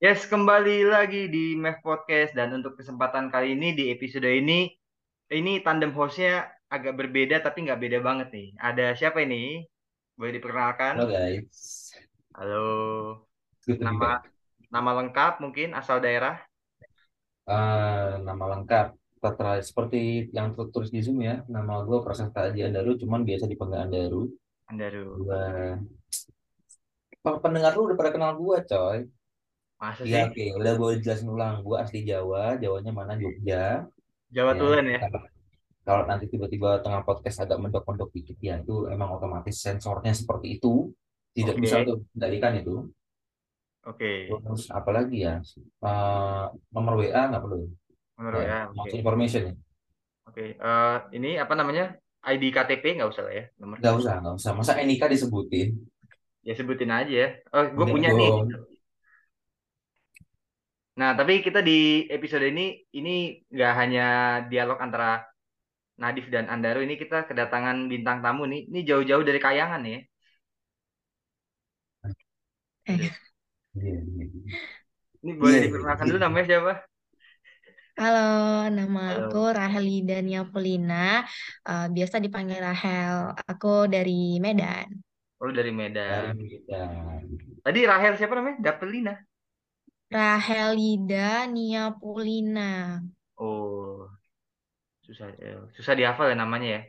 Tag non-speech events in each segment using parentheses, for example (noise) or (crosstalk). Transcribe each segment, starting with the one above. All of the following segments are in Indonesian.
Yes, kembali lagi di Mev Podcast dan untuk kesempatan kali ini di episode ini ini tandem hostnya agak berbeda tapi nggak beda banget nih. Ada siapa ini? Boleh diperkenalkan? Halo guys, Halo. Nama nama lengkap mungkin asal daerah? Eh, nama lengkap Patra, seperti yang tertulis di Zoom ya. Nama gue Prasetya Aji Andaru, cuman biasa dipanggil Andaru. Andaru. Gua pendengar lu udah pada kenal gue, coy. Masa Iya, sih? oke, udah boleh jelasin ulang. Gue asli Jawa, Jawanya mana Jogja. Jawa Ya, Tulen ya? kalau nanti tiba-tiba tengah podcast agak mendok-mendok dikit ya, itu emang otomatis sensornya seperti itu. Tidak bisa Oke. untuk kendalikan itu. Oke. Terus apalagi ya? Eh, nomor WA nggak perlu. Ya, ya, oke. most information ya. Oke. Eh, ini apa namanya? ID KTP nggak usah lah ya nomor. Nggak usah, nggak usah. Masa Enika disebutin? Ya sebutin aja ya. Oh, gue punya nih. Nah, tapi kita di episode ini ini nggak hanya dialog antara Nadif dan Andaro ini kita kedatangan bintang tamu nih. Ini jauh-jauh dari Kayangan ya. Eh, Iya, iya. Ini Iya, boleh iya, diperkenalkan dulu namanya siapa? Halo, nama aku Halo. Raheli Dania Polina, Eh, biasa dipanggil Rahel. Aku dari Medan. Oh, dari Dari Medan. Medan. Tadi Rahel siapa namanya? Dapelina. Rahelida Nia Polina. Oh, susah eh, susah dihafal ya namanya ya.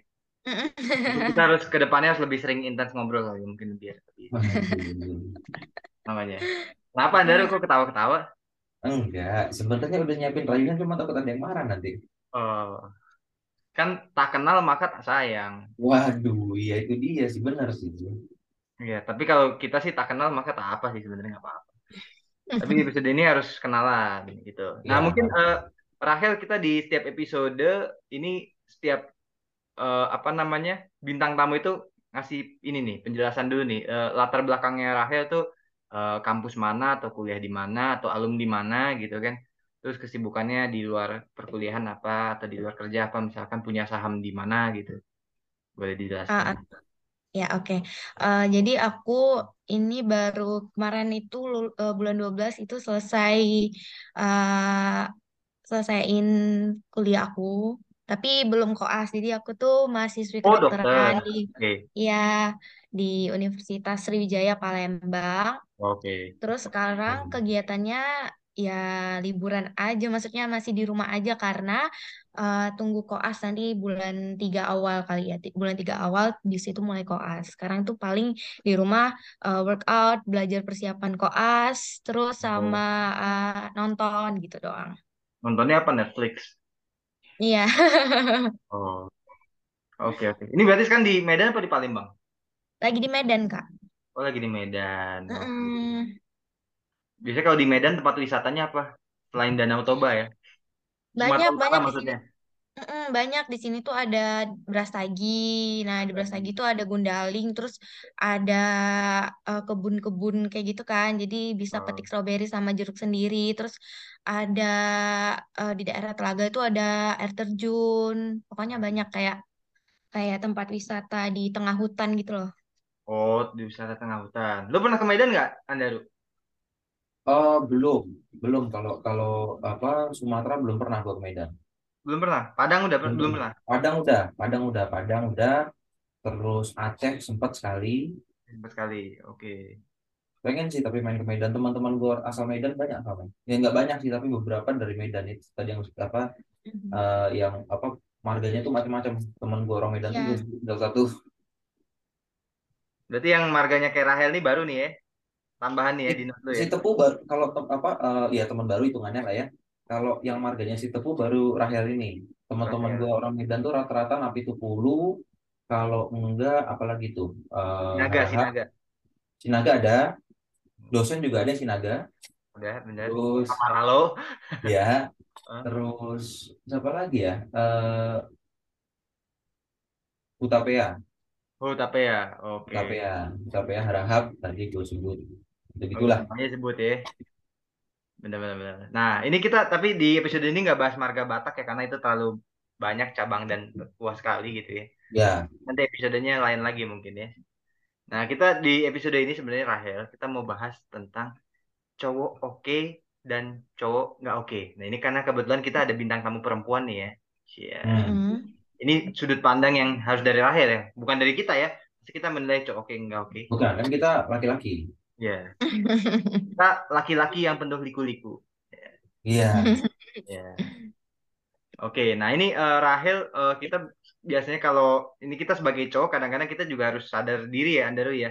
Kita harus ke depannya harus lebih sering intens ngobrol kali mungkin biar lebih Waduh. namanya. Kenapa Andaro kok ketawa-ketawa? Enggak, sebenarnya udah nyiapin rayuan cuma takut ada yang marah nanti. Oh, kan tak kenal maka tak sayang. Waduh, iya itu dia sih benar sih. Ya, tapi kalau kita sih tak kenal maka tak apa sih sebenarnya nggak apa-apa. Tapi di episode ini harus kenalan gitu. Nah, Ya, mungkin eh, Rahel kita di setiap episode ini setiap eh, apa namanya bintang tamu itu ngasih ini nih penjelasan dulu nih eh, latar belakangnya Rahel tuh eh, kampus mana atau kuliah di mana atau alumni mana gitu kan. Terus kesibukannya di luar perkuliahan apa atau di luar kerja apa misalkan punya saham di mana gitu. Boleh dijelaskan. Ya, oke. Eh, jadi aku ini baru kemarin itu lul- eh, bulan 12 itu selesai eh selesaiin kuliah aku. Tapi belum koas. Jadi aku tuh mahasiswi Oh, kedokteran dokter. di Oke. ya di Universitas Sriwijaya Palembang. Oke. Terus sekarang kegiatannya ya liburan aja, maksudnya masih di rumah aja karena eh, tunggu koas nanti bulan tiga awal kali ya, Ti- bulan tiga awal di situ mulai koas. Sekarang tuh paling di rumah eh, workout, belajar persiapan koas, terus sama eh, nonton gitu doang. Nontonnya apa Netflix? Iya, (laughs) Oh. Oke, oke. Ini berarti kan di Medan apa di Palembang? lagi di Medan Kak. Oh, lagi di Medan. Oke. Mm-mm. Biasanya kalau di Medan tempat wisatanya apa? Selain Danau Toba ya? Sumatera Banyak Utara banyak di sini maksudnya. Mm-mm, banyak di sini tuh ada Brastagi. Nah, di Brastagi tuh ada Gundaling, terus ada eh, kebun-kebun kayak gitu kan. Jadi bisa Oh. petik stroberi sama jeruk sendiri. Terus ada eh, di daerah Telaga itu ada air terjun. Pokoknya banyak kayak kayak tempat wisata di tengah hutan gitu loh. Oh, di wisata tengah hutan. Lu pernah ke Medan nggak, Andaru? Oh, belum, belum. Kalau kalau apa Sumatera belum pernah gua ke Medan. Belum pernah. Padang udah Belum belum pernah. Padang udah, Padang udah, Padang udah. Terus Aceh sempat sekali. Sempat sekali. Oke. Pengen sih tapi main ke Medan. Teman-teman gua asal Medan banyak apa? Ya nggak banyak sih, tapi beberapa dari Medan itu tadi yang apa Mhm. eh, yang apa marganya tuh macam-macam. Teman gua orang Medan tuh Iya. satu. Berarti yang marganya kayak Rahel nih baru nih ya? Tambahan nih ya di note lu si ya? Tepu baru kalau tem- apa eh, ya teman baru hitungannya lah ya. Kalau yang marganya si Tepu baru Rahel ini. Teman-teman gua orang Medan tuh rata-rata napi Tupulu. Kalau enggak apalagi tuh eh Sinaga. Sinaga. Sinaga ada, dosen juga ada Sinaga. Udah, bener. Terus Kamaralo. ya, (laughs) terus siapa lagi ya? Eh Utapea, Oh, tapi ya. Oke. Utapea, Utapea Harahap tadi gue sebut. Itu Oh, gitulah. namanya sebut ya. Benar-benar. benar. Nah, ini kita tapi di episode ini nggak bahas marga Batak ya karena itu terlalu banyak cabang dan luas sekali gitu ya. Ya, Nanti episodenya lain lagi mungkin ya. Nah, kita di episode ini sebenarnya Rahel, kita mau bahas tentang cowok oke dan cowok nggak oke. Nah ini karena kebetulan kita ada bintang tamu perempuan nih ya. Iya. Hmm. Mm-mm. Ini sudut pandang yang harus dari Rahel ya, bukan dari kita ya. Pasti kita menilai cowok oke nggak oke. Bukan, kan kita laki-laki. Ya. (laughs) Kita laki-laki yang penuh liku-liku. Iya. Ya. Oke, nah ini eh, Rahel eh, kita biasanya kalau ini kita sebagai cowok kadang-kadang kita juga harus sadar diri ya Andaru ya.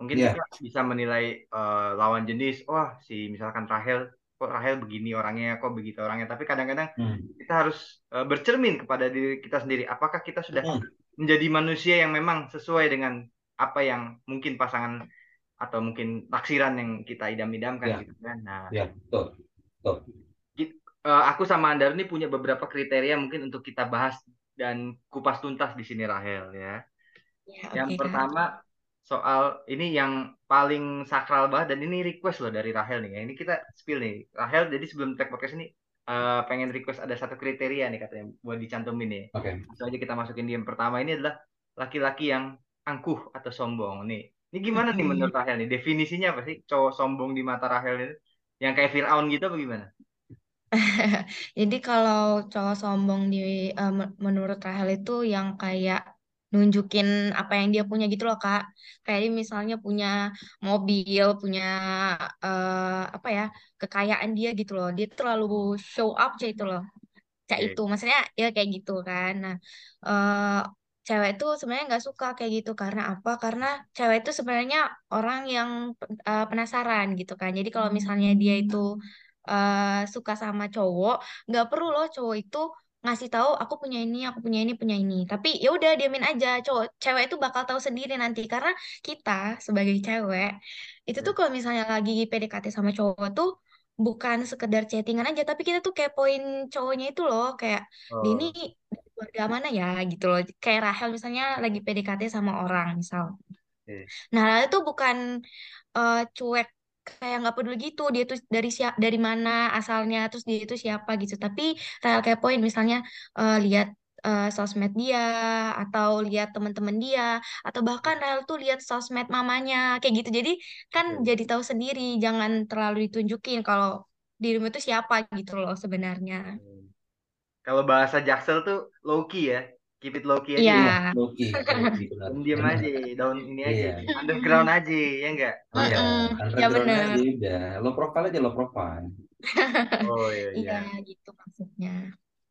Mungkin Iya. kita bisa menilai eh, lawan jenis, wah si misalkan Rahel, kok Rahel begini orangnya, kok begitu orangnya. Tapi kadang-kadang Hmm. kita harus eh, bercermin kepada diri kita sendiri. Apakah kita sudah Hmm. menjadi manusia yang memang sesuai dengan apa yang mungkin pasangan atau mungkin taksiran yang kita idam-idamkan Ya. gitu kan. Nah, Ya, betul. Betul. Eh, aku sama Andar ini punya beberapa kriteria mungkin untuk kita bahas dan kupas tuntas di sini Rahel ya. Ya, Yang oke, Kak. pertama soal ini yang paling sakral banget dan ini request loh dari Rahel nih ya. Ini kita spill nih. Rahel jadi sebelum tag podcast ini eh, pengen request ada satu kriteria nih katanya buat dicantumin nih. Oke. Langsung aja kita masukin di yang pertama ini adalah laki-laki yang angkuh atau sombong nih. Ini gimana nih menurut (laughs) Rahel nih? Definisinya apa sih cowok sombong di mata Rahel itu? Yang kayak Firaun gitu apa gimana? (laughs) Jadi kalau cowok sombong di men- menurut Rahel itu yang kayak nunjukin apa yang dia punya gitu loh Kak. Kayak dia misalnya punya mobil, punya eh, apa ya, kekayaan dia gitu loh. Dia terlalu show up aja itu loh. Kayak Oke. itu, maksudnya ya kayak gitu kan. Nah, eh cewek itu sebenarnya nggak suka kayak gitu karena apa? Karena cewek itu sebenarnya orang yang eh, penasaran gitu kan. Jadi kalau misalnya dia itu eh, suka sama cowok, nggak perlu loh cowok itu ngasih tahu aku punya ini, aku punya ini, punya ini. Tapi ya udah diamin aja. Cowok cewek itu bakal tahu sendiri nanti karena kita sebagai cewek itu tuh Ya. kalau misalnya lagi PDKT sama cowok tuh bukan sekedar chattingan aja, tapi kita tuh kepoin cowoknya itu loh, kayak ini Oh, dari keluarga mana ya gitu loh. Kayak Rahel misalnya lagi PDKT sama orang misal. oke. Nah, Rahel itu bukan eh, cuek kayak nggak peduli gitu dia tuh dari siap dari mana asalnya terus dia itu siapa gitu tapi Rahel kepoin misalnya eh, lihat eh, sosmed dia atau lihat teman-teman dia atau bahkan Rahel tuh lihat sosmed mamanya kayak gitu jadi kan Oke. jadi tahu sendiri jangan terlalu ditunjukin kalau dirimu itu siapa gitu loh sebenarnya Hmm. Kalau bahasa Jaksel tuh low key ya. Keep it low key aja iya ya. Iya, Loki, Loki benar. Diam aja, daun ini aja. Iya. Underground aja, ya enggak? Iya, Mm-mm. ya underground bener aja udah. Low profile aja low profile. (laughs) Oh iya iya iya. gitu maksudnya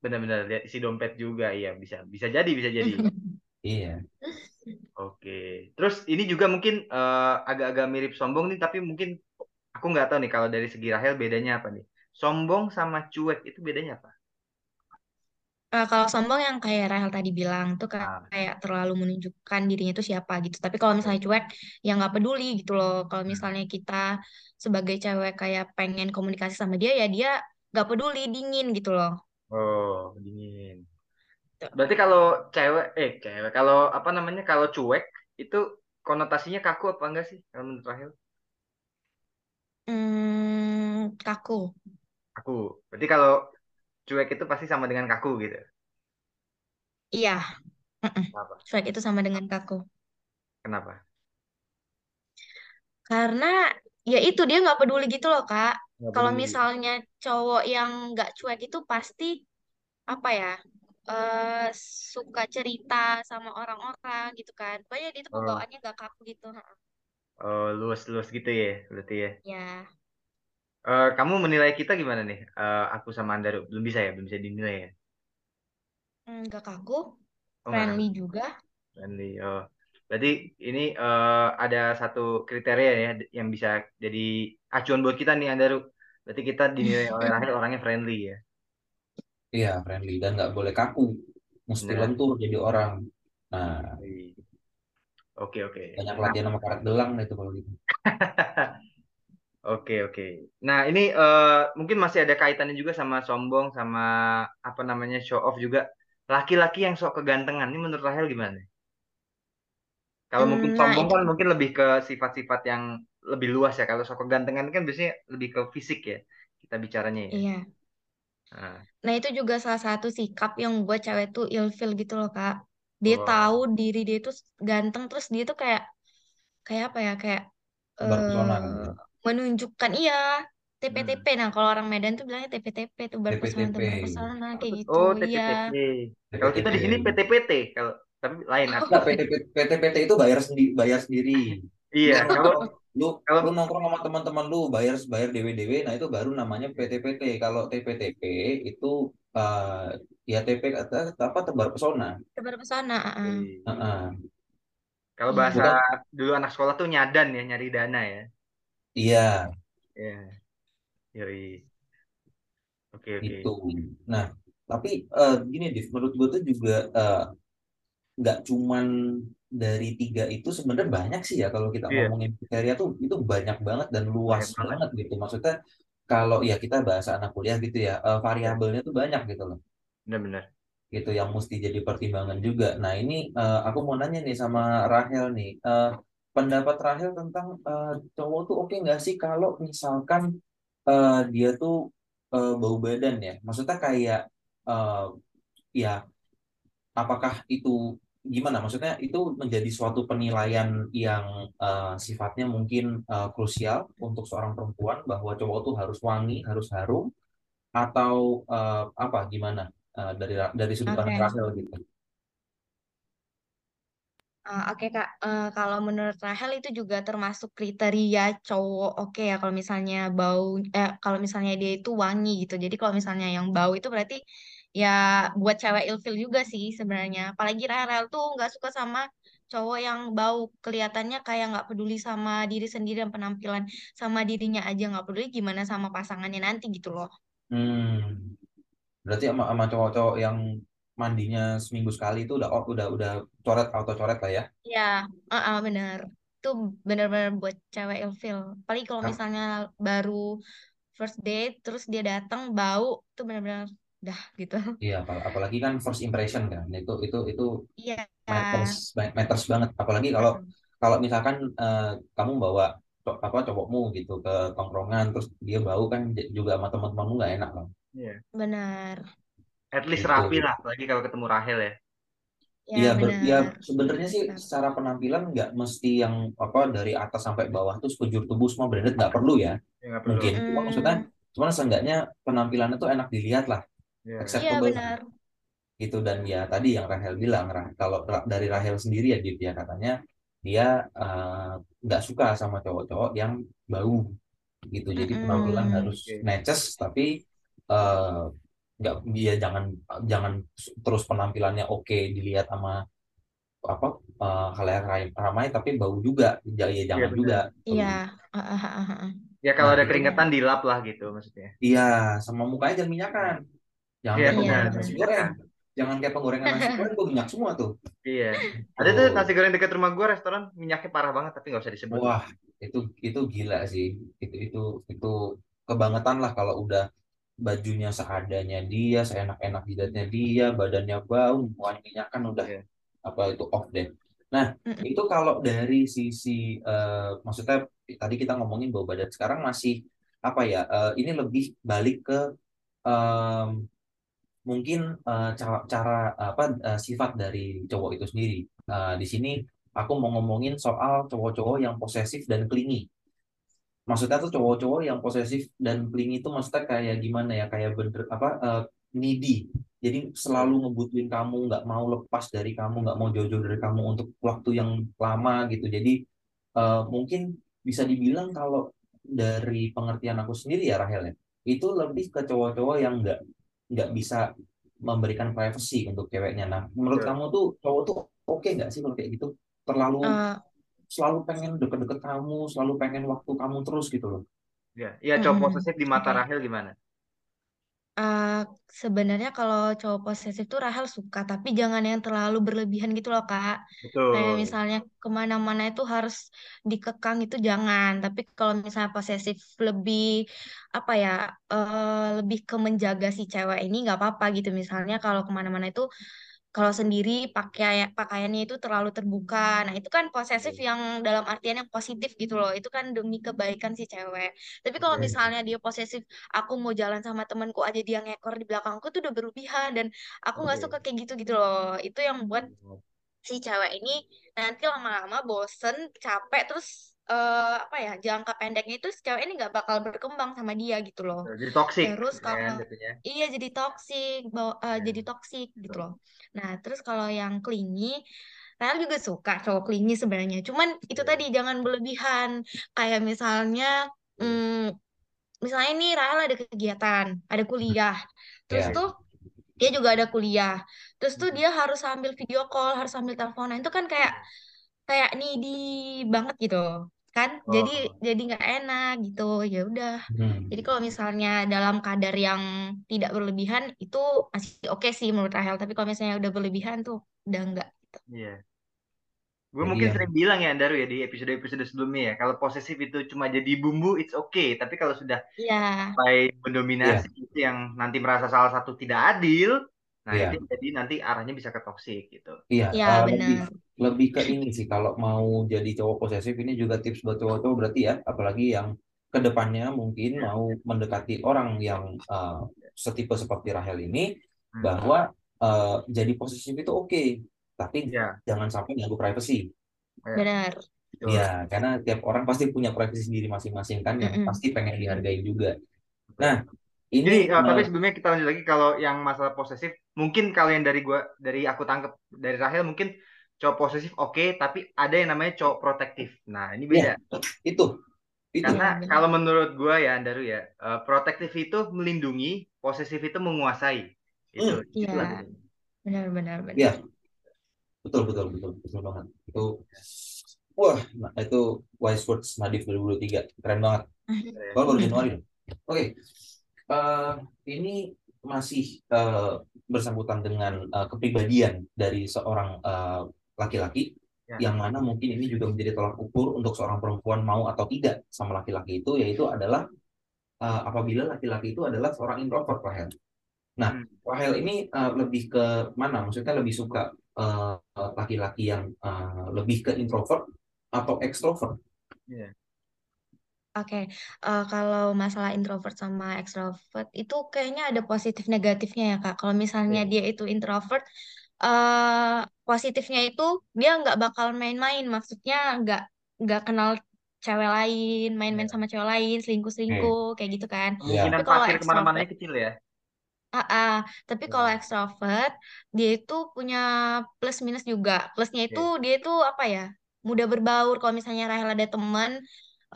Benar-benar lihat isi dompet juga iya bisa bisa jadi bisa jadi. (laughs) Iya. Oke. Terus ini juga mungkin eh, agak-agak mirip sombong nih tapi mungkin aku nggak tahu nih kalau dari segi Rahel bedanya apa nih? Sombong sama cuek itu bedanya apa? Eh, kalau sombong yang kayak Rahel tadi bilang tuh kayak, Ah, kayak terlalu menunjukkan dirinya itu siapa gitu. Tapi kalau misalnya cuek, ya nggak peduli gitu loh. Kalau Hmm. misalnya kita sebagai cewek kayak pengen komunikasi sama dia, ya dia nggak peduli, dingin gitu loh. Oh, dingin. Tuh. Berarti kalau cewek eh cewek kalau apa namanya kalau cuek itu konotasinya kaku apa enggak sih kalau menurut Rahel? Hmm, kaku. Kaku. Berarti kalau cuek itu pasti sama dengan kaku gitu. Iya, mm-mm. Kenapa? Cuek itu sama dengan kaku. Kenapa? Karena ya itu dia nggak peduli gitu loh, Kak. Nggak Kalau peduli. misalnya cowok yang nggak cuek itu pasti apa ya? eh suka cerita sama orang-orang gitu kan. Pokoknya dia tuh Oh, pembawaannya gak kaku gitu. ha. oh luas-luas gitu ya, berarti ya. Ya, Eh, kamu menilai kita gimana nih? Eh, aku sama Andaru belum bisa ya, belum bisa dinilai ya. mm, gak kaku, Oh nggak friendly kaku. juga. Friendly. Oh, berarti ini eh, ada satu kriteria ya yang bisa jadi acuan buat kita nih Andaru. Berarti kita dinilai oleh (laughs) Rahel orangnya friendly ya. Iya, friendly dan nggak boleh kaku. Mesti Benar. lentur jadi orang. Nah, Oke oke. banyak Nah, latihan sama karet gelang deh itu kalau gitu. (laughs) Oke oke. Nah ini eh, mungkin masih ada kaitannya juga sama sombong sama apa namanya show off juga. Laki-laki yang sok kegantengan ini menurut Rahel gimana? Kalau mungkin Mm, Nah, sombong kan mungkin lebih ke sifat-sifat yang lebih luas ya. Kalau sok kegantengan kan biasanya lebih ke fisik ya kita bicaranya ya. iya. Nah, Nah, itu juga salah satu sikap yang buat cewek tuh ilfil gitu loh, Kak. Dia wah. tahu diri dia tuh ganteng terus dia tuh kayak kayak apa ya? Kayak Tebar pesona eh gitu. Menunjukkan iya, TPTP. Nah, kalau orang Medan tuh bilangnya TPTP tuh berpesona TPTP. berpesona Apa kayak gitu. Oh, Iya. TPTP. Kalau kita di sini PT-PT kalau tapi lain Oh, artinya. PT, PT itu bayar sendiri, bayar sendiri. Iya, kalau lu kalau lu nongkrong sama teman-teman lu bayar bayar DW-DW, nah itu baru namanya PT-PT. Kalau TPTP itu eh, ya TP kata apa tebar pesona. berpesona. heeh. Iya. Heeh. kalau Iya. bahasa Bukan dulu anak sekolah tuh nyadan ya, nyari dana ya. Iya Iya. Yoi. Oke, oke. itu. Nah, tapi eh, gini Div, menurut gue tuh juga eh, nggak cuman dari tiga itu sebenarnya banyak sih ya kalau kita Iya, ngomongin kriteria tuh itu banyak banget dan banyak luas banget. banget gitu. Maksudnya kalau ya kita bahasa anak kuliah gitu ya, Iya, variabelnya tuh banyak gitu loh. benar-benar. Gitu yang mesti jadi pertimbangan juga. Nah, ini eh, aku mau nanya nih sama Rahel nih. Eh, pendapat Rahel tentang eh, cowok tuh oke nggak sih kalau misalkan eh, dia tuh eh, bau badan ya? Maksudnya kayak eh, ya apakah itu gimana? Maksudnya itu menjadi suatu penilaian yang eh, sifatnya mungkin eh, krusial untuk seorang perempuan bahwa cowok tuh harus wangi, harus harum atau eh, apa gimana Eh, dari dari sudut pandang Rahel gitu. Eh, Oke Kak, Eh, kalau menurut Rahel itu juga termasuk kriteria cowok oke ya kalau misalnya bau eh kalau misalnya dia itu wangi gitu. Jadi kalau misalnya yang bau itu berarti ya buat cewek ilfil juga sih sebenarnya. Apalagi Rahel tuh nggak suka sama cowok yang bau kelihatannya kayak nggak peduli sama diri sendiri dan penampilan sama dirinya aja nggak peduli gimana sama pasangannya nanti gitu loh. Hmm, berarti sama, sama cowok-cowok yang mandinya seminggu sekali itu udah oh, udah udah coret auto coret lah ya. Ya, eh, eh, bener. Itu bener-bener buat cewek ilfil. Apalagi kalau misalnya baru first date, terus dia datang bau, itu bener-bener dah gitu. Iya, apal- apalagi kan first impression kan. Itu itu itu Iya, matters matters banget. Apalagi kalau kalau misalkan eh, kamu bawa co- apa cowokmu gitu ke tongkrongan terus dia bau kan juga sama teman-temanmu nggak enak kan. Iya. benar. At least Gitu. rapi lah, apalagi kalau ketemu Rahel ya. Ya, Iya, ya benar. sebenarnya sih secara penampilan nggak mesti yang apa dari atas sampai bawah tuh sekujur tubuh semua branded nggak perlu ya. Ya perlu. Mungkin cuma maksudnya cuman seenggaknya penampilannya tuh enak dilihat lah, Iya. iya, acceptable lah. benar. gitu dan ya tadi yang Rahel bilang Rah- kalau dari Rahel sendiri ya dia katanya dia eh, nggak suka sama cowok-cowok yang bau gitu jadi penampilan Mm-mm. harus Oke. neces tapi eh, nggak dia jangan jangan terus penampilannya oke dilihat sama apa eh, khalayak ram- ramai tapi bau juga ya, ya jangan benar. juga Iya. Ya kalau nah ada keringetan dilap lah gitu maksudnya. iya sama mukanya jangan minyakan jangan Iya kayak nasi goreng jangan kayak penggorengan nasi goreng tuh minyak semua tuh Iya. Ada tuh nasi goreng dekat rumah gua restoran minyaknya parah banget tapi nggak usah disebut. Wah, itu itu gila sih. Itu itu itu kebangetan lah kalau udah bajunya seadanya dia, seenak-enak jidatnya dia, badannya bau, wanginya kan udah Iya. apa itu off deh. Nah, Mm-mm. itu kalau dari sisi eh, maksudnya tadi kita ngomongin bau badan sekarang masih apa ya? eh, ini lebih balik ke em, mungkin eh, cara, cara apa eh, sifat dari cowok itu sendiri. Eh, di sini aku mau ngomongin soal cowok-cowok yang posesif dan clingy. Maksudnya tuh cowok-cowok yang posesif dan clingy itu maksudnya kayak gimana ya? Kayak bener apa eh, needy. Jadi selalu ngebutuhin kamu, nggak mau lepas dari kamu, nggak mau jauh-jauh dari kamu untuk waktu yang lama gitu. Jadi eh, mungkin bisa dibilang kalau dari pengertian aku sendiri ya Rahel ya, itu lebih ke cowok-cowok yang nggak nggak bisa memberikan privacy untuk ceweknya. Nah, menurut Betul. kamu tuh cowok tuh oke nggak sih kalau kayak gitu? Terlalu Eh, selalu pengen deket-deket kamu, selalu pengen waktu kamu terus gitu loh. Iya. Iya cowok posesif di mata. Rahel gimana? Eh, sebenarnya kalau cowok posesif tuh Rahel suka, tapi jangan yang terlalu berlebihan gitu loh, Kak. Kayak Betul. misalnya ke mana-mana itu harus dikekang itu jangan. Tapi kalau misalnya posesif lebih apa ya, eh, lebih ke menjaga si cewek ini nggak apa-apa gitu. Misalnya kalau ke mana-mana itu kalau sendiri pakai pakaiannya itu terlalu terbuka. Nah, itu kan posesif yang dalam artian yang positif gitu loh. Itu kan demi kebaikan si cewek. Tapi kalau misalnya dia posesif, aku mau jalan sama temanku aja dia ngekor di belakangku tuh udah berlebihan dan aku nggak suka kayak gitu gitu loh. Itu yang buat si cewek ini nanti lama-lama bosen, capek, terus eh, apa ya jangka pendeknya itu si cewek ini nggak bakal berkembang sama dia gitu loh. Jadi toxic Terus ya kan kalau jatuhnya. iya jadi toxic, bawa, eh, Ya, jadi toxic gitu loh. Nah, terus kalau yang clingy, Rahel juga suka cowok clingy sebenarnya. Cuman itu Iya, tadi jangan berlebihan. Kayak misalnya, iya. hmm, misalnya nih Rahel ada kegiatan, ada kuliah. (laughs) Terus Ya. tuh dia juga ada kuliah. Terus tuh Hmm. dia harus sambil video call, harus sambil teleponan. Itu kan kayak kayak needy banget gitu kan? Jadi Oh, jadi nggak enak gitu. Ya udah. Hmm. jadi kalau misalnya dalam kadar yang tidak berlebihan itu masih oke sih menurut Rahel. Tapi kalau misalnya udah berlebihan tuh udah enggak iya. Gue Jadi mungkin yang sering bilang ya Andaru ya di episode-episode sebelumnya ya, kalau posesif itu cuma jadi bumbu, it's okay. Tapi kalau sudah iya. sampai Iya, mendominasi itu yang nanti merasa salah satu tidak adil, nah iya, itu jadi nanti arahnya bisa ke toxic gitu. iya. ya Eh, lebih benar lebih ke ini sih kalau mau jadi cowok posesif ini juga tips buat cowok-cowok berarti ya, apalagi yang ke depannya mungkin Ya, mau mendekati orang yang eh, setipe seperti Rahel ini, hmm. bahwa eh, jadi posesif itu oke, tapi Ya, jangan sampai ganggu privacy. ya, benar betul. Ya, karena tiap orang pasti punya privacy sendiri masing-masing kan, yang Mm-mm. pasti pengen dihargai juga. Nah, Ini ini eh, tapi sebelumnya kita lanjut lagi kalau yang masalah posesif, mungkin kalau yang dari gua dari aku tangkep dari Rahel mungkin cowok posesif oke, tapi ada yang namanya cowok protektif. Nah, ini ya beda. itu itu Karena iya benar kalau menurut gua ya Andaru ya, eh, protektif itu melindungi, posesif itu menguasai. Itu Hmm, iya itulah bedanya. benar benar benar ya betul betul betul betul banget. Itu wah, nah, itu wise words Nadif 2023 keren banget. Ya. Kalau baru Januari. Oke, eh, ini masih eh, bersangkutan dengan eh, kepribadian dari seorang laki-laki Ya. yang mana mungkin ini juga menjadi tolak ukur untuk seorang perempuan mau atau tidak sama laki-laki itu yaitu adalah eh, apabila laki-laki itu adalah seorang introvert Rahel. Nah, Hmm. Rahel ini eh, lebih ke mana? Maksudnya lebih suka laki-laki yang eh, lebih ke introvert atau ekstrovert? Iya. Oke, eh, kalau masalah introvert sama extrovert itu kayaknya ada positif negatifnya ya Kak. Kalau misalnya Oke. dia itu introvert, eh positifnya itu dia nggak bakal main-main, maksudnya nggak nggak kenal cewek lain, main-main Ya. sama cewek lain, Oke. selingkuh-selingkuh kayak gitu kan. Ya. Kemungkinan Tapi kalau pasir extrovert, kecil ya. ah, ah. Tapi kalau extrovert dia itu punya plus minus juga. Plusnya itu Oke. dia itu apa ya? Mudah berbaur. Kalau misalnya Rahel ada teman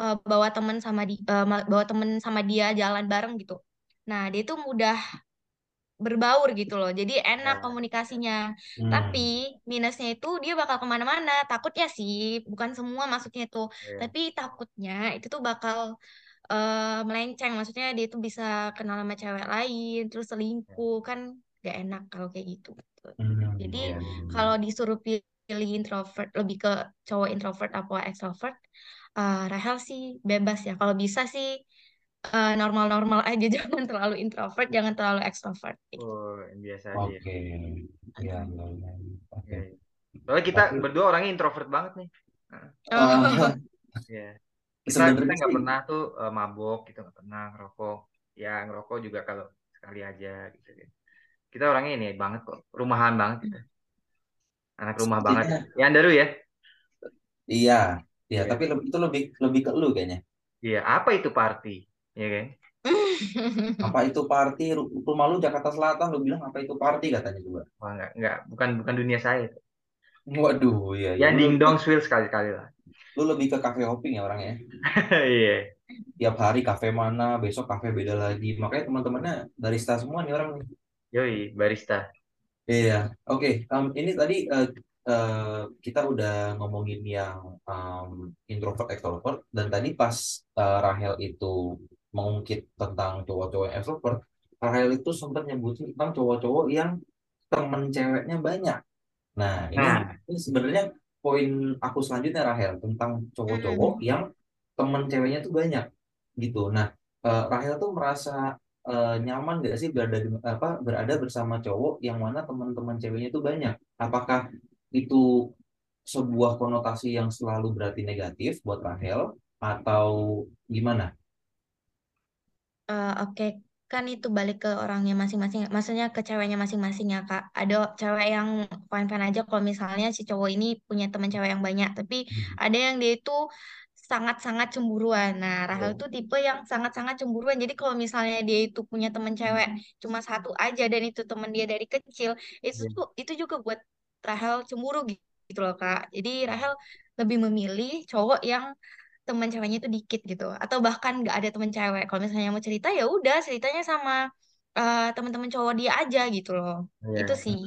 eh, bawa temen sama di ma- bawa temen sama dia jalan bareng gitu. Nah, dia tuh mudah berbaur gitu loh. Jadi enak Ya. komunikasinya. Hmm. Tapi minusnya itu dia bakal ke mana-mana. Takutnya sih, bukan semua maksudnya itu. Ya. Tapi takutnya itu tuh bakal eh, melenceng. Maksudnya dia tuh bisa kenal sama cewek lain, terus selingkuh kan gak enak kalau kayak gitu. Hmm, Jadi ya. kalau disuruh pilih introvert, lebih ke cowok introvert apa extrovert, eh, Rahel sih bebas ya. Kalau bisa sih eh, normal-normal aja, (laughs) jangan terlalu introvert, jangan terlalu extrovert. Gitu. Oh, biasa aja ya. Oke, ya, ya, ya. Oke. Ya, ya. Soalnya kita Tapi berdua orangnya introvert banget nih. Oh, eh, ya. (laughs) Kita kita sebenarnya nggak pernah tuh eh, mabok, kita nggak pernah ngerokok. Ya ngerokok juga kalau sekali aja gitu. Kita orangnya ini banget kok, rumahan banget kita. Anak rumah banget. sepertinya Ya Andaru ya. iya, iya. Iya. Tapi itu lebih lebih ke lu kayaknya. Iya, apa itu party? Ya kan? (laughs) Apa itu party? Ru- Rumah lu Jakarta Selatan, lu bilang apa itu party katanya juga. Wah, enggak, enggak, bukan bukan dunia saya. itu. Waduh, iya, Ya ya. Lu ding lebih, dong swill sekali-kali lah. lu lebih ke cafe hopping ya orangnya. (laughs) Iya. Tiap hari cafe mana, besok cafe beda lagi. Makanya teman-temannya barista semua nih orang nih. Yoi, barista. Iya, oke. Em, ini tadi eh, eh, kita udah ngomongin yang em, introvert extrovert dan tadi pas eh, Rahel itu mengungkit tentang cowok-cowok yang extrovert, Rahel itu sempat nyebutin tentang cowok-cowok yang temen ceweknya banyak. Nah, ini Nah, ini sebenarnya poin aku selanjutnya Rahel tentang cowok-cowok Mm-mm. yang temen ceweknya tuh banyak gitu. Nah, eh, Rahel tuh merasa eh, nyaman gak sih berada di- apa berada bersama cowok yang mana teman-teman ceweknya tuh banyak? Apakah itu sebuah konotasi yang selalu berarti negatif buat Rahel atau gimana? Eh, Oke, kan itu balik ke orangnya masing-masing. Maksudnya ke ceweknya masing-masing ya, Kak. Ada cewek yang fine-fine aja kalau misalnya si cowok ini punya teman cewek yang banyak. Tapi Hmm. ada yang dia itu sangat-sangat cemburuan. Nah, Rahel tuh tipe yang sangat-sangat cemburuan. Jadi kalau misalnya dia itu punya teman cewek cuma satu aja dan itu teman dia dari kecil, itu Iya. tuh itu juga buat Rahel cemburu gitu loh, Kak. Jadi Rahel lebih memilih cowok yang teman ceweknya itu dikit gitu atau bahkan nggak ada teman cewek. Kalau misalnya mau cerita ya udah ceritanya sama eh, teman-teman cowok dia aja gitu loh. Itu Iya. sih.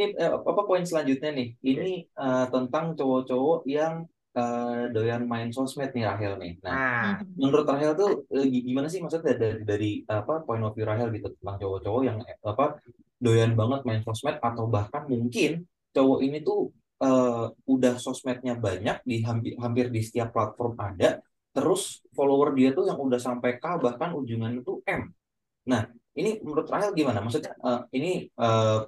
Ini eh, apa poin selanjutnya nih? Ini eh, tentang cowok-cowok yang eh, doyan main sosmed nih Rahel nih. Nah, Nah, Mhm. menurut Rahel tuh gi- gimana sih maksudnya dari, dari apa point of view Rahel gitu tentang cowok-cowok yang apa doyan banget main sosmed atau bahkan mungkin cowok ini tuh eh, udah sosmednya banyak di hampir, hampir di setiap platform ada, terus follower dia tuh yang udah sampai K bahkan ujungannya tuh M. Nah, ini menurut Rahel gimana? Maksudnya eh, ini eh,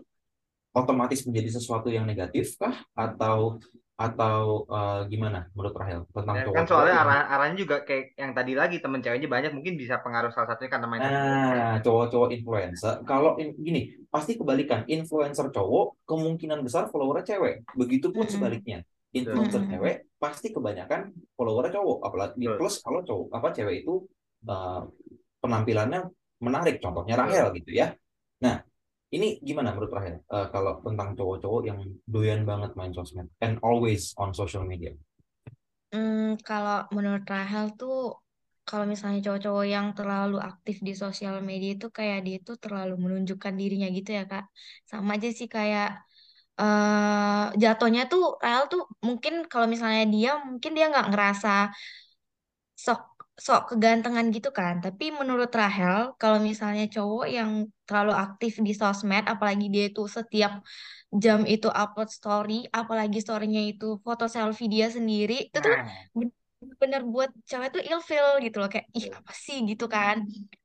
otomatis menjadi sesuatu yang negatif kah atau atau eh, gimana menurut Rahel tentang ya kan soalnya arah arahnya juga kayak yang tadi lagi temen ceweknya banyak mungkin bisa pengaruh salah satunya karena main sosmed. Nah, cowok-cowok influencer, kalau in- gini, pasti kebalikan. Influencer cowok, kemungkinan besar followernya cewek. Begitupun Mm-mm. sebaliknya. Influencer cewek, pasti kebanyakan followernya cowok. Apalagi Betul. plus kalau cowok, apa cewek itu eh, penampilannya menarik. Contohnya Rahel gitu ya. Nah, ini gimana menurut Rahel? Eh, kalau tentang cowok-cowok yang doyan banget main sosmed and always on social media. Hmm, kalau menurut Rahel tuh, kalau misalnya cowok-cowok yang terlalu aktif di sosial media itu kayak dia tuh terlalu menunjukkan dirinya gitu ya, Kak. Sama aja sih kayak eh jatuhnya tuh Rahel tuh mungkin kalau misalnya dia mungkin dia nggak ngerasa sok sok kegantengan gitu kan. Tapi menurut Rahel, kalau misalnya cowok yang terlalu aktif di sosmed, apalagi dia itu setiap jam itu upload story, apalagi storynya itu foto selfie dia sendiri, itu tuh Nah, bener buat cewek tuh ilfeel gitu loh kayak ih apa sih? gitu kan.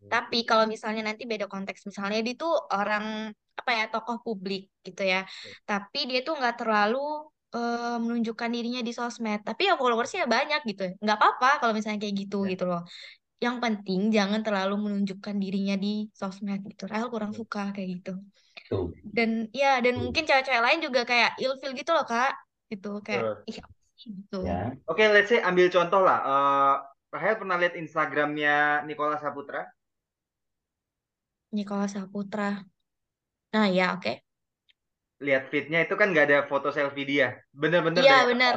Tapi kalau misalnya nanti beda konteks, misalnya dia tuh orang apa ya tokoh publik gitu ya, tapi dia tuh nggak terlalu eh, menunjukkan dirinya di sosmed. Tapi ya followersnya banyak gitu. Nggak apa-apa kalau misalnya kayak gitu ya. gitu loh. Yang penting jangan terlalu menunjukkan dirinya di sosmed gitu. Rahel kurang suka kayak gitu. Tuh. Dan ya dan Tuh. mungkin cewek-cewek lain juga kayak ilfeel gitu loh Kak. Gitu kayak sih gitu. Ya. Oke, let's say ambil contoh lah. Eh, Rahel pernah lihat Instagramnya Nicola Saputra? Nicola Saputra. Nah ya oke. Lihat feednya itu kan nggak ada foto selfie dia. Bener-bener Iya benar.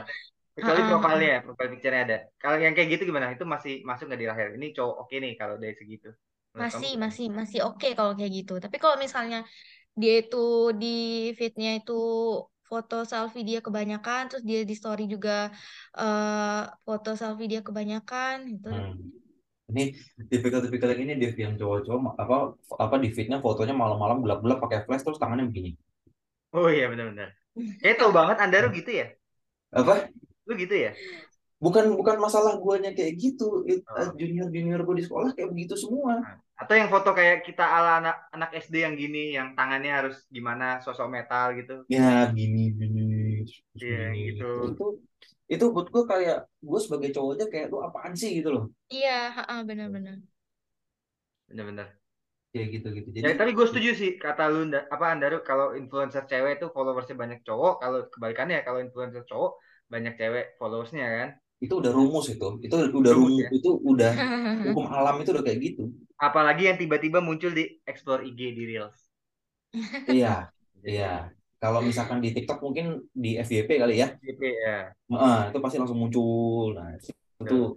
kecuali Ha-ha, profilnya, ya, profile picture-nya ada. Kalau yang kayak gitu gimana? Itu masih masuk nggak di Rahel? Ini cowok oke nih kalau dari segitu. Menurut kamu Masih masih masih oke kalau kayak gitu. Tapi kalau misalnya dia itu di feednya itu foto selfie dia kebanyakan, terus dia di story juga eh, foto selfie dia kebanyakan itu. Hmm. Ini tipikal-tipikal yang ini Dev yang cowok-cowok apa apa di feednya fotonya malam-malam gelap-gelap pakai flash terus tangannya begini. Oh iya benar-benar. Kayak tau banget Anda lu gitu ya? Apa? Lu gitu ya? Bukan bukan masalah guanya kayak gitu. It- Oh. Junior-junior gue di sekolah kayak begitu semua. Atau yang foto kayak kita ala anak anak SD yang gini, yang tangannya harus gimana, sosok metal gitu. Ya gini gini Iya, gitu. Itu itu itu buat gue kayak gue sebagai cowok aja kayak lu apaan sih gitu loh. Iya, ha-ha, benar-benar. Bener-bener. Kayak gitu-gitu. Ya, Jadi tapi gue setuju sih kata lu apa Andaru kalau influencer cewek itu followersnya banyak cowok, kalau kebalikannya kalau influencer cowok banyak cewek followersnya kan. itu udah rumus itu. Itu udah Rumus rumus ya. itu udah (laughs) hukum alam itu udah kayak gitu. Apalagi yang tiba-tiba muncul di explore IG di Reels. (laughs) Iya, iya. Kalau misalkan di TikTok mungkin di FYP kali ya. GP ya. Nah, itu pasti langsung muncul. Nah, itu Betul.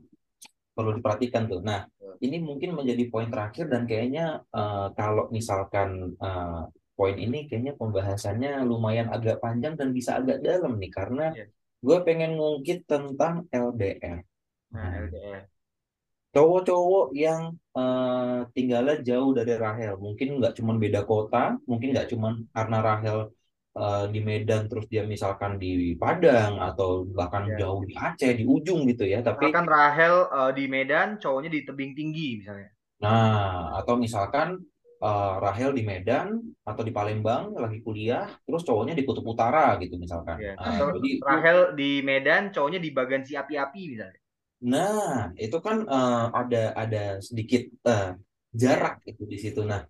perlu diperhatikan tuh. Nah. Ini mungkin menjadi poin terakhir dan kayaknya eh, kalau misalkan eh, poin ini kayaknya pembahasannya lumayan agak panjang dan bisa agak dalam nih karena Iya. gue pengen ngungkit tentang LDR. Nah, LDR. Cowok-cowok yang eh, tinggalnya jauh dari Rahel, mungkin nggak cuma beda kota, mungkin nggak cuma karena Rahel eh, di Medan terus dia misalkan di Padang atau bahkan Iya. jauh di Aceh di ujung gitu ya, tapi Misalkan Rahel eh, di Medan, cowoknya di tebing tinggi misalnya. Nah, atau misalkan eh, Rahel di Medan atau di Palembang lagi kuliah, terus cowoknya di Kutub Utara gitu misalkan. Ya. Nah, Atau jadi itu, Rahel di Medan, cowoknya di Bagansi Api-Api misalnya. nah itu kan eh, ada ada sedikit eh, jarak itu di situ. Nah,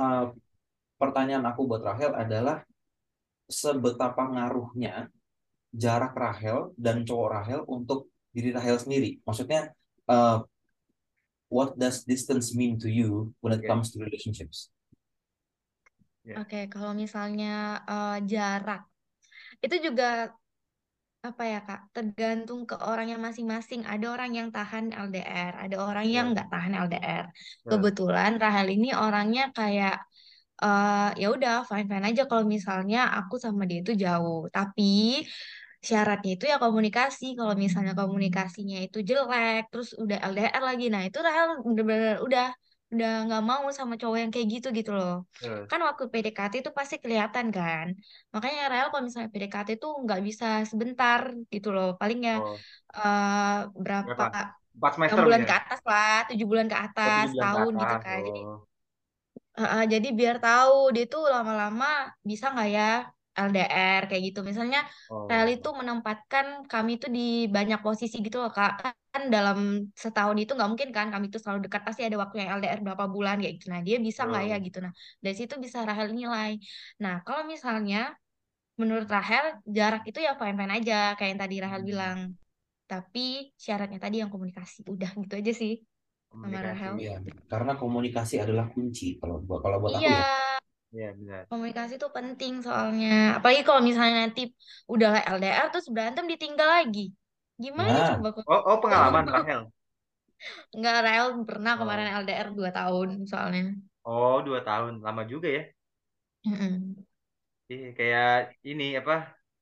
eh, pertanyaan aku buat Rahel adalah sebetapa ngaruhnya jarak Rahel dan cowok Rahel untuk diri Rahel sendiri. Maksudnya, uh, what does distance mean to you when it comes to relationships? Ya. Oke, kalau misalnya eh, jarak, itu juga apa ya Kak, tergantung ke orangnya masing-masing. Ada orang yang tahan LDR, ada orang yang Ya. nggak tahan LDR. Betul. Kebetulan Rahel ini orangnya kayak eh ya udah fine-fine aja kalau misalnya aku sama dia itu jauh. Tapi syaratnya itu ya komunikasi. Kalau misalnya komunikasinya itu jelek, terus udah LDR lagi, nah itu Rahel bener-bener udah udah nggak mau sama cowok yang kayak gitu gitu loh. Kan waktu PDKT itu pasti kelihatan kan. Makanya Rahel kalau misalnya PDKT itu nggak bisa sebentar gitu loh. Paling ya Oh, eh, berapa? Empat enam semester bulan mungkin ke ya? atas lah, tujuh bulan ke Oh, atas, ke tahun gitu kan. Jadi Oh, Heeh, jadi biar tahu dia tuh lama-lama bisa nggak ya LDR kayak gitu. Misalnya Rel oh, itu menempatkan kami itu di banyak posisi gitu loh Kak. Kan dalam setahun itu nggak mungkin kan kami itu selalu dekat. Pasti ada waktu yang LDR berapa bulan kayak gitu. Nah dia bisa nggak ya gitu. Nah dari situ bisa Rahel nilai. Nah kalau misalnya menurut Rahel jarak itu ya fine-fine aja kayak yang tadi Rahel Hmm, bilang. Tapi syaratnya tadi yang komunikasi. Udah gitu aja sih sama komunikasi. Rahel. Iya, karena komunikasi adalah kunci kalau buat kalau buat aku Iya. ya. Iya, benar. Komunikasi itu penting soalnya. Apalagi kalau misalnya nanti udah LDR terus berantem ditinggal lagi. Gimana Nah, coba? Oh, oh pengalaman (laughs) Rahel. Enggak, Rael pernah kemarin Oh, LDR 2 tahun soalnya. oh dua tahun, lama juga ya. Iya, kayak ini apa?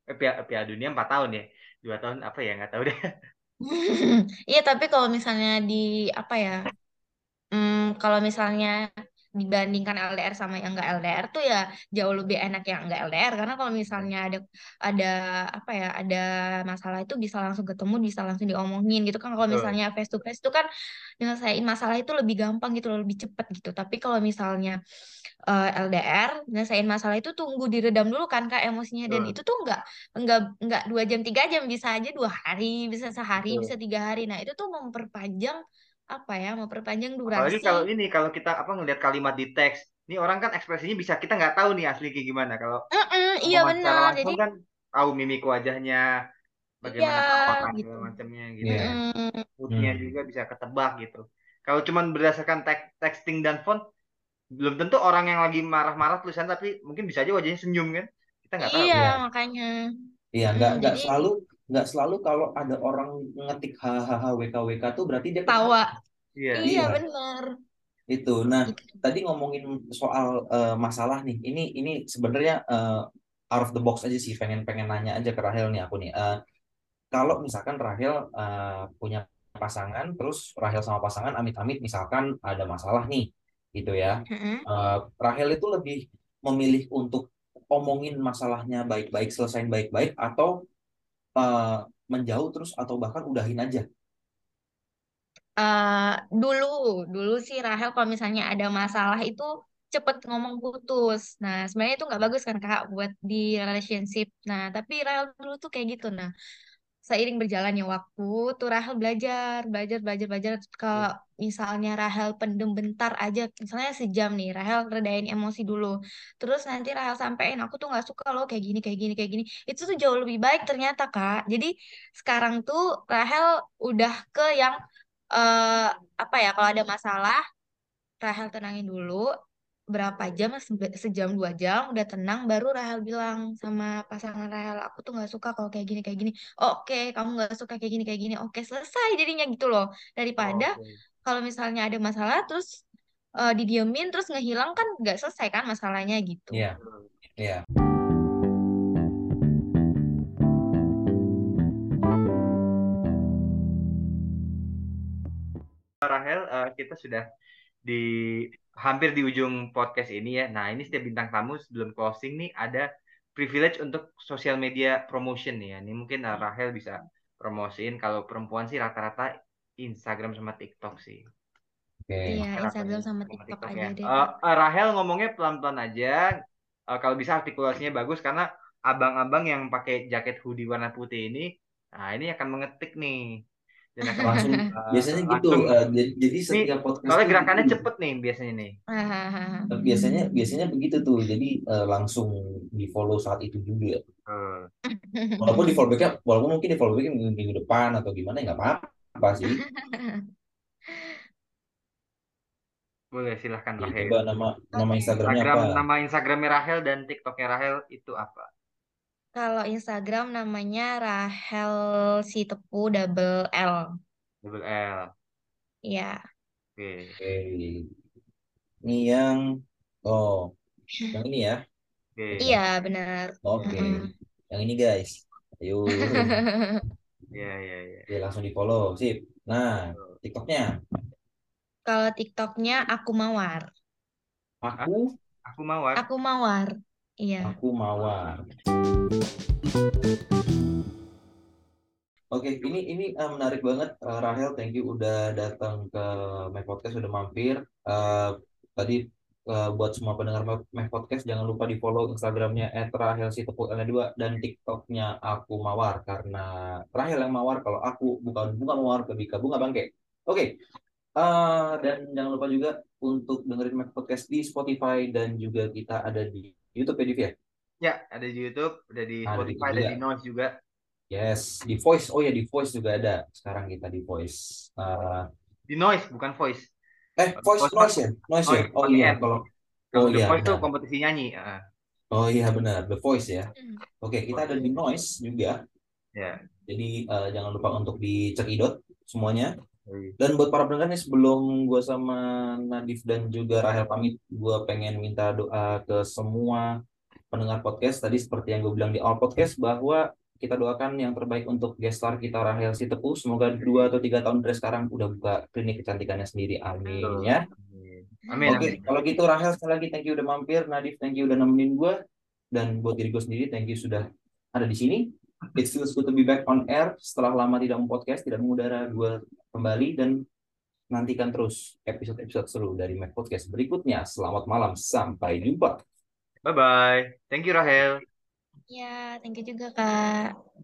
Eh, Piala, Piala Dunia empat tahun ya. Dua tahun apa ya? Nggak tahu deh. (laughs) (laughs) Iya, tapi kalau misalnya di apa ya? Hmm, kalau misalnya dibandingkan LDR sama yang enggak LDR tuh ya jauh lebih enak yang enggak LDR karena kalau misalnya ada ada apa ya ada masalah itu bisa langsung ketemu bisa langsung diomongin gitu kan kalau Betul. misalnya face to face itu kan nyelesain masalah itu lebih gampang gitu loh lebih cepat gitu tapi kalau misalnya eh, LDR nyelesain masalah itu tunggu diredam dulu kan kak emosinya dan Betul. itu tuh enggak enggak enggak dua jam tiga jam bisa aja dua hari bisa sehari bisa Betul. tiga hari nah itu tuh memperpanjang apa ya memperpanjang Apalagi kalau durasi ini, kalau kita apa ngelihat kalimat di teks, ini orang kan ekspresinya bisa kita nggak tahu nih asli kayak gimana. Kalau Mm-mm, iya omongan secara benar. Jadi kan tahu mimik wajahnya, iya bagaimana perawakan gitu. segala macamnya gitu iya. kan. Moodnya Hmm. juga bisa ketebak gitu. Kalau cuman berdasarkan tek- texting dan phone, belum tentu orang yang lagi marah-marah tulisan, tapi mungkin bisa aja wajahnya senyum kan. Kita nggak tahu. Iya Iya, makanya. iya, nggak nggak jadi selalu nggak selalu kalau ada orang ngetik hahaha WKWK tuh berarti dia tawa. Iya. Iya Iya, benar. itu. Nah, Gitu. tadi ngomongin soal eh, masalah nih. Ini ini sebenarnya eh, out of the box aja sih. Pengen pengen nanya aja ke Rahel nih aku nih. Eh, kalau misalkan Rahel eh, punya pasangan, terus Rahel sama pasangan amit-amit misalkan ada masalah nih, gitu ya. Eh, Rahel itu lebih memilih untuk omongin masalahnya baik-baik, selesain baik-baik, atau eh, menjauh terus atau bahkan udahin aja. Eh, dulu, dulu sih Rahel kalau misalnya ada masalah itu cepet ngomong putus. Nah sebenarnya itu nggak bagus kan kak buat di relationship. Nah tapi Rahel dulu tuh kayak gitu. Nah seiring berjalannya waktu tuh Rahel belajar belajar belajar belajar. Ke misalnya Rahel pendem bentar aja misalnya sejam nih Rahel redain emosi dulu. Terus nanti Rahel sampein aku tuh nggak suka loh kayak gini kayak gini kayak gini. Itu tuh jauh lebih baik ternyata Kak. Jadi sekarang tuh Rahel udah ke yang eh apa ya kalau ada masalah Rahel tenangin dulu berapa jam se- sejam dua jam udah tenang baru Rahel bilang sama pasangan Rahel aku tuh nggak suka kalau kayak gini kayak gini oke kamu nggak suka kayak gini kayak gini oke selesai jadinya gitu loh daripada Oke. kalau misalnya ada masalah terus eh, didiemin terus ngehilang kan nggak selesai kan masalahnya gitu Iya, Betul. iya. Rahel, eh, kita sudah di hampir di ujung podcast ini ya. Nah, ini setiap bintang tamu sebelum closing nih ada privilege untuk social media promotion nih ya. Ini mungkin eh, Rahel bisa promosiin kalau perempuan sih rata-rata Instagram sama TikTok sih. Oke. iya Instagram sama sama TikTok TikTok aja ya. deh Eh, eh, Rahel ngomongnya pelan-pelan aja. Eh, kalau bisa artikulasinya bagus karena abang-abang yang pakai jaket hoodie warna putih ini, nah ini akan mengetik nih. (laughs) Langsung eh, biasanya gitu langsung eh, jadi, jadi setiap podcast soalnya gerakannya gitu. cepet nih biasanya nih. Eh, biasanya biasanya begitu tuh jadi eh, langsung di follow saat itu juga Eh, walaupun di follow backnya walaupun mungkin di follow backnya minggu, minggu depan atau gimana ya nggak apa-apa sih (laughs) boleh silahkan Rahel. coba nama nama. Instagramnya Instagram apa nama Instagramnya Rahel dan TikToknya Rahel itu apa? Kalau Instagram namanya Rahel si tepu double L. Double L. Ya. Oke. oke ini yang oh yang ini ya Oke. Iya, benar. oke Mm-mm. yang ini guys ayo (laughs) Iya iya iya. Oke, langsung di follow sip nah TikToknya Kalau TikToknya aku mawar. aku Aku mawar. Aku mawar. Iya. aku mawar Oke, ini ini eh, menarik banget Eh, Rahel. Thank you udah datang ke My Podcast, udah mampir. Eh, tadi eh, buat semua pendengar My My Podcast jangan lupa di follow Instagramnya @rahelsitepuk2 dan TikToknya aku mawar karena Rahel yang mawar kalau aku bukan bunga mawar kebika bunga bangke. Oke, Eh, dan jangan lupa juga untuk dengerin My Podcast di Spotify dan juga kita ada di YouTube ya, Div, ya? Ya, ada di YouTube, ada di Ada Spotify, ada di Noise juga. Yes, di Voice. Oh ya, di Voice juga ada. Sekarang kita di Voice. Eh, Di Noise, bukan Voice. Eh, voice Voice noise ya? Noise ya? Oh iya, kalau Kalau Oh The iya, Voice tuh benar. kompetisi nyanyi. Ah, Oh iya benar, The Voice ya. Hmm. Oke, kita ada di Noise juga. ya. Jadi eh, jangan lupa untuk dicekidot semuanya. Iya. Dan buat para pendengar nih sebelum gue sama Nadif dan juga Rahel pamit, gue pengen minta doa ke semua pendengar podcast. Tadi seperti yang gue bilang di awal podcast bahwa kita doakan yang terbaik untuk guest star kita Rahel Sitepu. Semoga dua atau tiga tahun dari sekarang udah buka klinik kecantikannya sendiri. Amin Betul. ya. Amin. Oke, amin. kalau gitu Rahel sekali lagi thank you udah mampir, Nadif thank you udah nemenin gue, dan buat diri gue sendiri thank you sudah ada di sini. It feels good to be back on air setelah lama tidak podcast, tidak mengudara gue kembali dan nantikan terus episode-episode seru dari Mac Podcast berikutnya. Selamat malam, sampai jumpa. Bye bye. Thank you Rahel. Ya, thank you juga, Kak.